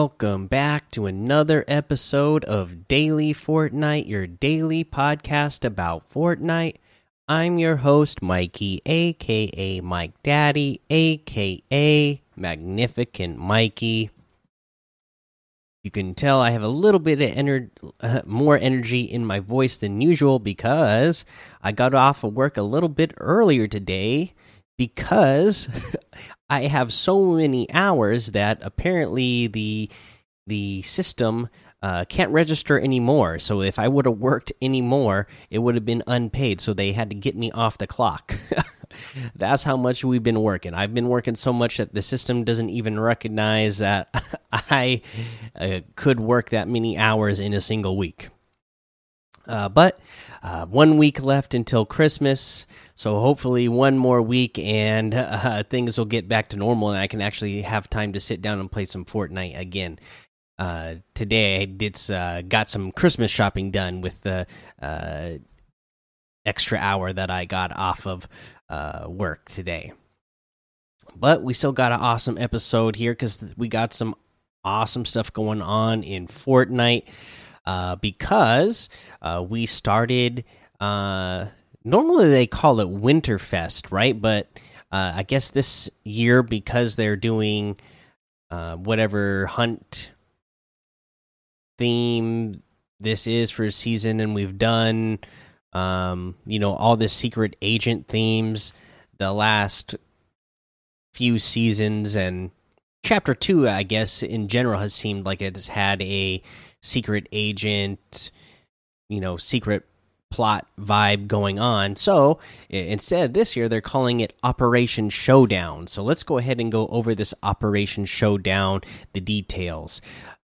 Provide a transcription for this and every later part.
Welcome back to another episode of Daily Fortnite, your daily podcast about Fortnite. I'm your host, Mikey, aka Mike Daddy, aka Magnificent Mikey. You can tell I have a little bit of ener uh, more energy in my voice than usual because I got off of work a little bit earlier today because I have so many hours that apparently the the system uh, can't register anymore. So if I would have worked anymore, it would have been unpaid. So they had to get me off the clock. That's how much we've been working. I've been working so much that the system doesn't even recognize that I uh, could work that many hours in a single week. Uh, but uh, one week left until Christmas, so hopefully one more week and uh, things will get back to normal, and I can actually have time to sit down and play some Fortnite again. Uh, today I did uh, got some Christmas shopping done with the uh, extra hour that I got off of work today. But we still got an awesome episode here because we got some awesome stuff going on in Fortnite uh, because uh, we started. Uh, normally they call it Winterfest, right? But uh, I guess this year because they're doing uh, whatever hunt theme this is for a season, and we've done, um, you know, all the secret agent themes the last few seasons and chapter two, I guess, in general has seemed like it's had a secret agent, you know, secret plot vibe going on. So instead, this year they're calling it Operation Snowdown. So let's go ahead and go over this Operation Snowdown, the details.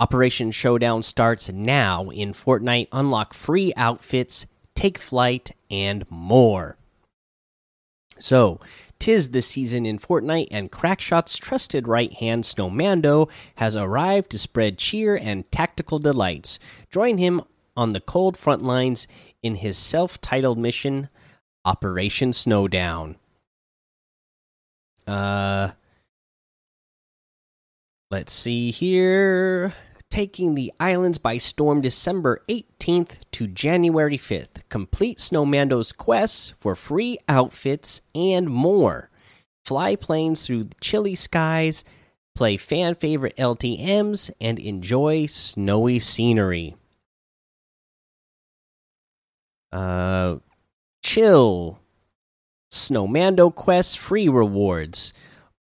Operation Snowdown starts now in Fortnite. Unlock free outfits, take flight, and more. So, tis the season in Fortnite, and Crackshot's trusted right hand Snowmando has arrived to spread cheer and tactical delights. Join him on the cold front lines in his self titled mission, Operation Snowdown. Uh, let's see here taking the islands by storm December 18th to January 5th. Complete Snowmando's quests for free outfits and more. Fly planes through chilly skies, play fan favorite LTMs, and enjoy snowy scenery. Uh, chill. Snowmando quests free rewards.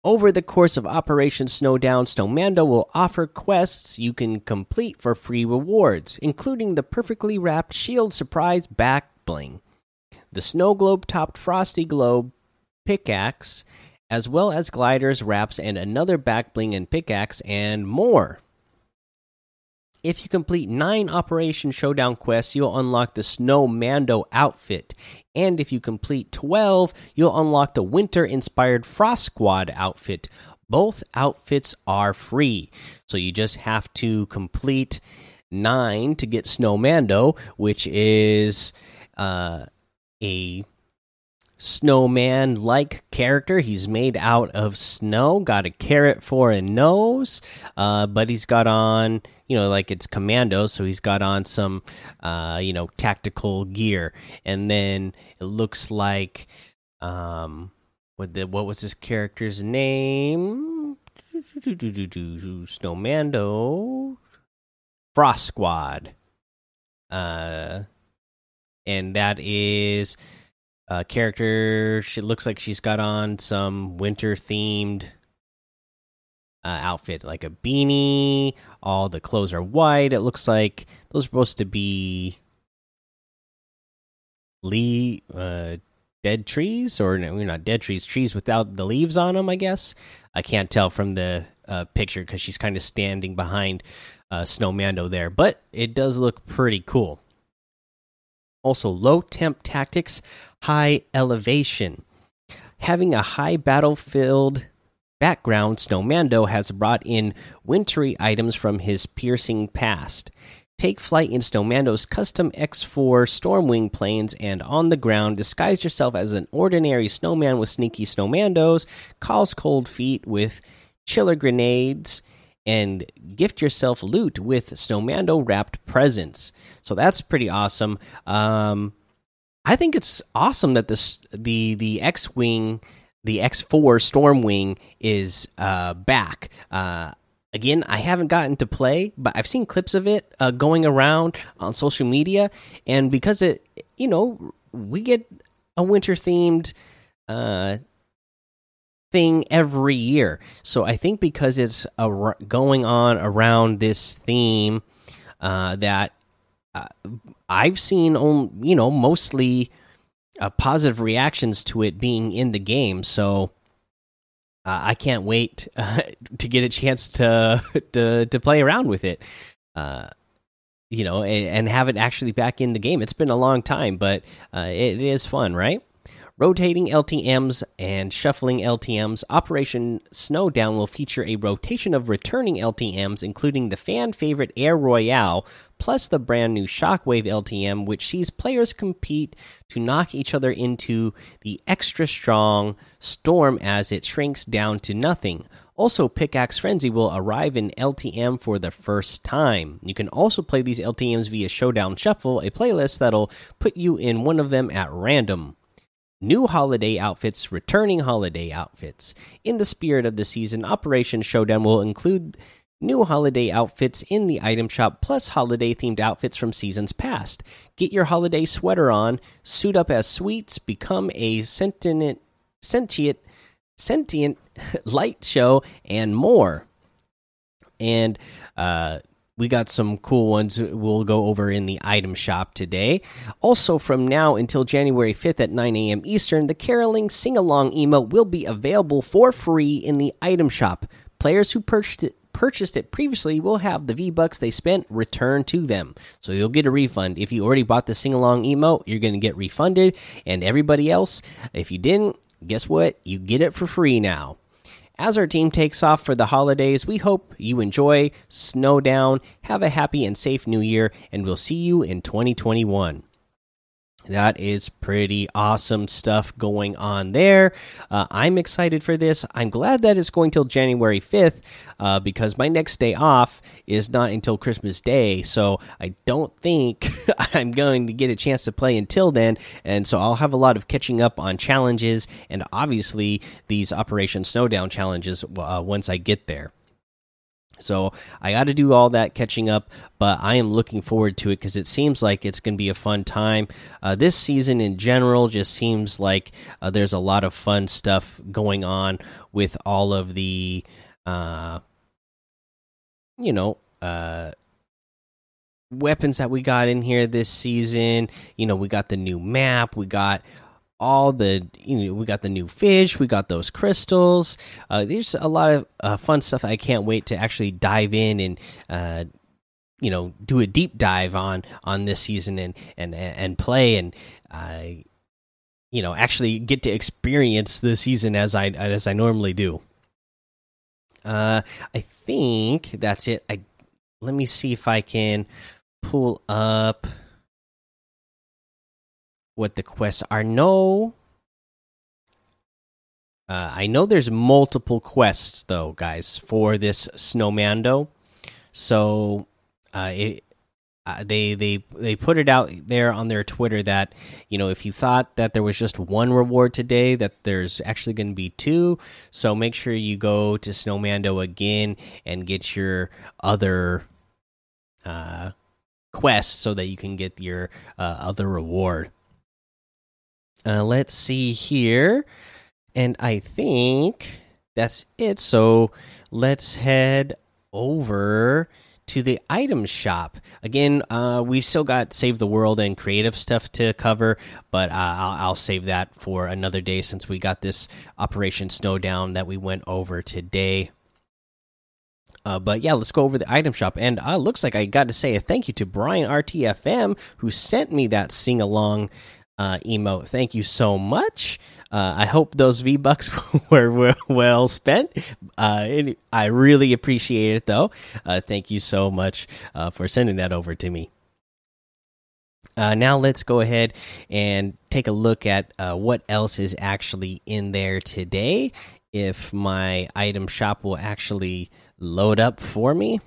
Over the course of Operation Snowdown, Snowmando will offer quests you can complete for free rewards, including the perfectly wrapped Shield Surprise Back Bling, the Snow Globe topped Frosty Globe pickaxe, as well as gliders, wraps, and another back bling and pickaxe, and more. If you complete nine Operation Snowdown quests, you'll unlock the Snow Mando outfit. And if you complete 12, you'll unlock the Winter inspired Frost Squad outfit. Both outfits are free. So you just have to complete nine to get Snow Mando, which is uh, a snowman like character. He's made out of snow, got a carrot for a nose, uh, but he's got on, you know, like it's commando, so he's got on some, uh, you know, tactical gear. And then it looks like, um, what, the, what was this character's name? Snowmando. Frost Squad. Uh, and that is uh, character. She looks like she's got on some winter themed uh, outfit, like a beanie. All the clothes are white. It looks like those are supposed to be Lee uh, dead trees, or no, not dead trees, trees without the leaves on them. I guess I can't tell from the uh, picture because she's kind of standing behind uh, Snowmando there, but it does look pretty cool. Also, low temp tactics, high elevation. Having a high battlefield background, Snowmando has brought in wintry items from his piercing past. Take flight in Snowmando's custom X4 Stormwing planes and on the ground, disguise yourself as an ordinary snowman with sneaky snowmandos, calls cold feet with chiller grenades, and gift yourself loot with Snowmando wrapped presents. So that's pretty awesome. Um, I think it's awesome that this the the X Wing, the X4 Stormwing is uh, back. Uh, again, I haven't gotten to play, but I've seen clips of it uh, going around on social media, and because it, you know, we get a winter themed uh, thing every year. So I think because it's going on around this theme uh, that uh, I've seen, on, you know, mostly uh, positive reactions to it being in the game. So uh, I can't wait uh, to get a chance to to to play around with it. Uh, you know, and, and, have it actually back in the game. It's been a long time, but it is fun, right? Rotating LTMs and shuffling LTMs, Operation Snowdown will feature a rotation of returning LTMs, including the fan favorite Air Royale, plus the brand new Shockwave LTM, which sees players compete to knock each other into the extra strong Storm as it shrinks down to nothing. Also, Pickaxe Frenzy will arrive in LTM for the first time. You can also play these LTMs via Snowdown Shuffle, a playlist that'll put you in one of them at random new holiday outfits, returning holiday outfits. In the spirit of the season, Operation Snowdown will include new holiday outfits in the item shop, plus holiday themed outfits from seasons past. Get your holiday sweater on, suit up as sweets, become a sentient, sentient, sentient light show, and more. And uh, we got some cool ones we'll go over in the item shop today. Also, from now until January 5th at 9 a.m. Eastern, the Caroling Sing Along emote will be available for free in the item shop. Players who purchased it, purchased it previously will have the V Bucks they spent returned to them. So you'll get a refund. If you already bought the Sing Along emote, you're going to get refunded. And everybody else, if you didn't, guess what? You get it for free now. As our team takes off for the holidays, we hope you enjoy Snowdown, have a happy and safe new year, and we'll see you in 2021. That is pretty awesome stuff going on there. Uh, I'm excited for this. I'm glad that it's going till January 5th uh, because my next day off is not until Christmas Day. So I don't think I'm going to get a chance to play until then. And so I'll have a lot of catching up on challenges and obviously these Operation Snowdown challenges uh, once I get there. So I got to do all that catching up, but I am looking forward to it because it seems like it's going to be a fun time. Uh, this season in general just seems like uh, there's a lot of fun stuff going on with all of the, uh, you know, uh, weapons that we got in here this season. You know, we got the new map, we got all the you know we got the new fish we got those crystals. Uh, there's a lot of uh, fun stuff i can't wait to actually dive in and uh, you know do a deep dive on on this season and and and play. And i you know actually get to experience the season as i as i normally do. Uh i think that's it. I let me see if i can pull up what the quests are. No, uh, I know there's multiple quests though, guys, for this Snowmando. So uh, it, uh, they they they put it out there on their Twitter that you know if you thought that there was just one reward today, that there's actually going to be two. So make sure you go to Snowmando again and get your other uh, quest so that you can get your uh, other reward. Uh, let's see here. And I think that's it. So let's head over to the item shop. Again, uh, we still got Save the World and creative stuff to cover, but uh, I'll, I'll, save that for another day since we got this Operation Snowdown that we went over today. Uh, but yeah, let's go over the item shop. And uh, looks like I got to say a thank you to Brian RTFM who sent me that sing along uh, emote. Thank you so much. Uh, I hope those V bucks were, well spent. Uh, I really appreciate it, though. Uh, thank you so much uh, for sending that over to me. Uh, now let's go ahead and take a look at what else is actually in there today. if my item shop will actually load up for me.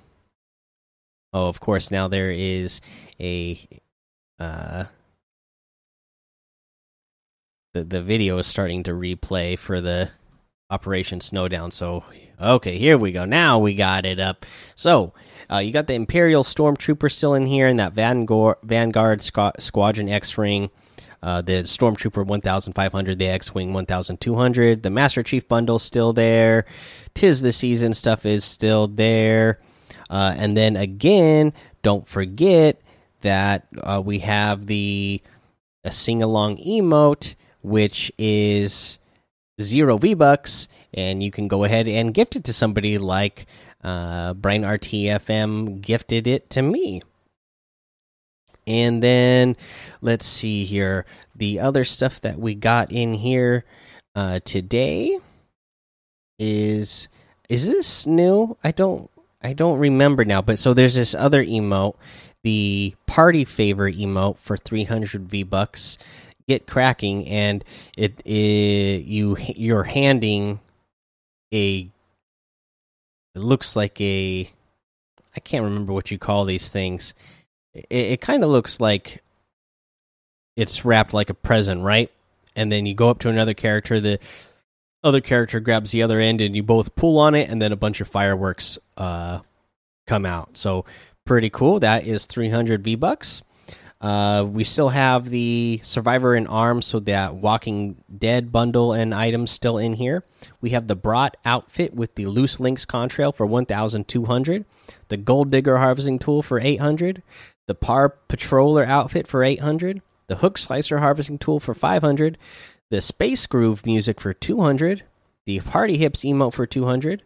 Oh, of course, now there is a uh the the video is starting to replay for the Operation Snowdown. So, okay, here we go. Now we got it up. So, uh, you got the Imperial Stormtrooper still in here, and that Vanguard, Vanguard Squadron X Wing. Uh, the Stormtrooper 1500, the X Wing 1200, the Master Chief bundle still there. Tis the season stuff is still there. Uh, and then again, don't forget that uh, we have the sing along emote, which is zero V bucks, and you can go ahead and gift it to somebody like uh, Brian RTFM gifted it to me. And then let's see here the other stuff that we got in here uh, today is is this new? I don't I don't remember now, but so there's this other emote, the party favor emote for 300 V bucks get cracking and it, it you you're handing a it looks like a I can't remember what you call these things. It, it kind of looks like it's wrapped like a present, right? And then you go up to another character, the other character grabs the other end, and you both pull on it, and then a bunch of fireworks uh, come out. So pretty cool. That is 300 V bucks. Uh, we still have the Survivor in Arms, so that Walking Dead bundle and items still in here. We have the Brought outfit with the Loose Links contrail for 1,200, the Gold Digger harvesting tool for 800, the Par Patroller outfit for 800, the Hook Slicer harvesting tool for 500, the Space Groove music for 200, the Party Hips emote for 200.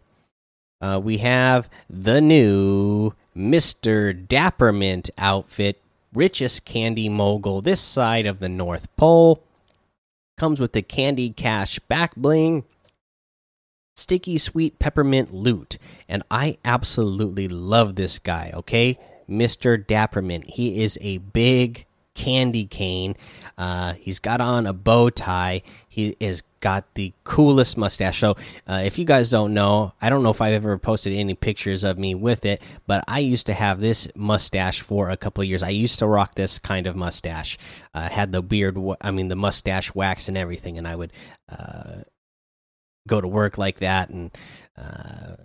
Uh, we have the new Mr. Dappermint outfit richest candy mogul this side of the North Pole. Comes with the Candy Cash back bling, sticky sweet peppermint loot, and I absolutely love this guy. Okay, Mister Dappermint. He is a big candy cane. Uh, he's got on a bow tie. He is got the coolest mustache. So, uh, if you guys don't know, I don't know if I've ever posted any pictures of me with it, but I used to have this mustache for a couple of years. I used to rock this kind of mustache. Uh, had the beard, I mean, the mustache wax and everything, and I would uh, go to work like that and uh,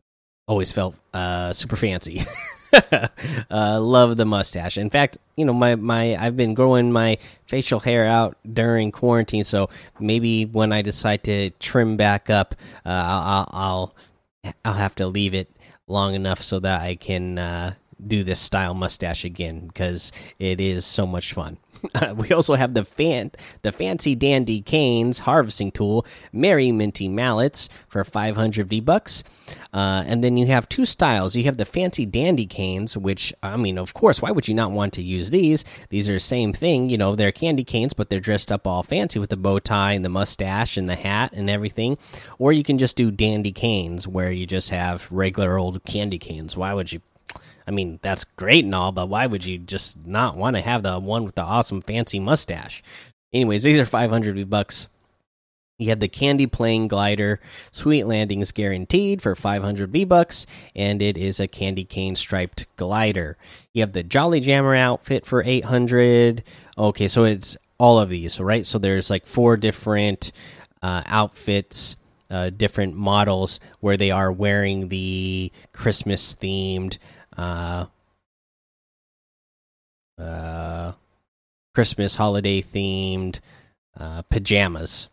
always felt uh, super fancy. uh, love the mustache. In fact, you know, my my I've been growing my facial hair out during quarantine, so maybe when I decide to trim back up, uh, I'll, I'll I'll have to leave it long enough so that I can uh, do this style mustache again because it is so much fun. we also have the fan the fancy dandy canes harvesting tool, merry minty mallets for 500 V bucks, uh, and then you have two styles. You have the fancy dandy canes, which I mean, of course, why would you not want to use these? These are the same thing, you know, they're candy canes, but they're dressed up all fancy with the bow tie and the mustache and the hat and everything. Or you can just do dandy canes, where you just have regular old candy canes. Why would you I mean, that's great and all, but why would you just not want to have the one with the awesome fancy mustache? Anyways, these are 500 bucks. You have the Candy Plane Glider, Sweet Landings guaranteed for 500 V bucks, and it is a candy cane striped glider. You have the Jolly Jammer outfit for 800. Okay, so it's all of these, right? So there's like four different uh, outfits, uh, different models where they are wearing the Christmas themed uh, uh, Christmas holiday themed uh, pajamas.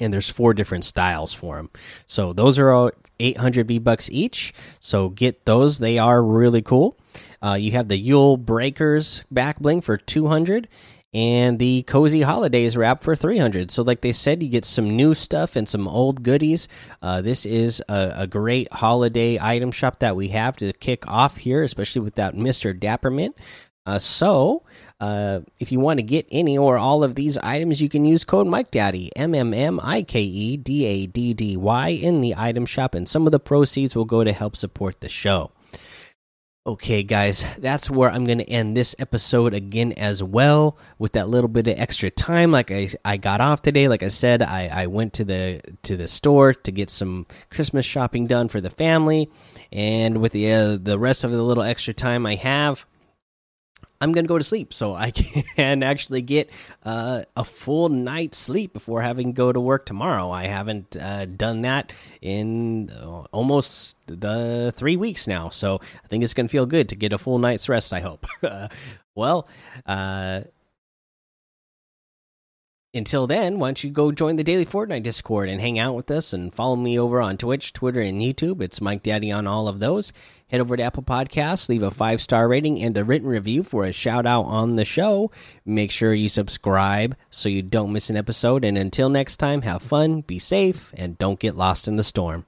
And there's four different styles for them. So those are all 800 V bucks each. So get those; they are really cool. Uh, you have the Yule Breakers back bling for 200, and the cozy holidays wrap for 300 so like they said you get some new stuff and some old goodies. Uh, this is a, a, great holiday item shop that we have to kick off here especially with that mr dappermint. Uh, so uh, if you want to get any or all of these items you can use code mike daddy m-m-m-i-k-e-d-a-d-d-y in the item shop and some of the proceeds will go to help support the show Okay, guys, that's where I'm going to end this episode again as well with that little bit of extra time. Like I, I got off today. Like I said, I, I went to the to the store to get some Christmas shopping done for the family, and with the uh, the rest of the little extra time I have, I'm gonna go to sleep so I can actually get uh, a full night's sleep before having to go to work tomorrow. I haven't uh, done that in uh, almost the three weeks now, so I think it's gonna feel good to get a full night's rest. I hope. well, uh, until then, why don't you go join the Daily Fortnite Discord and hang out with us and follow me over on Twitch, Twitter, and YouTube. It's Mike Daddy on all of those. Head over to Apple Podcasts, leave a five star rating and a written review for a shout out on the show. Make sure you subscribe so you don't miss an episode. And until next time, have fun, be safe, and don't get lost in the storm.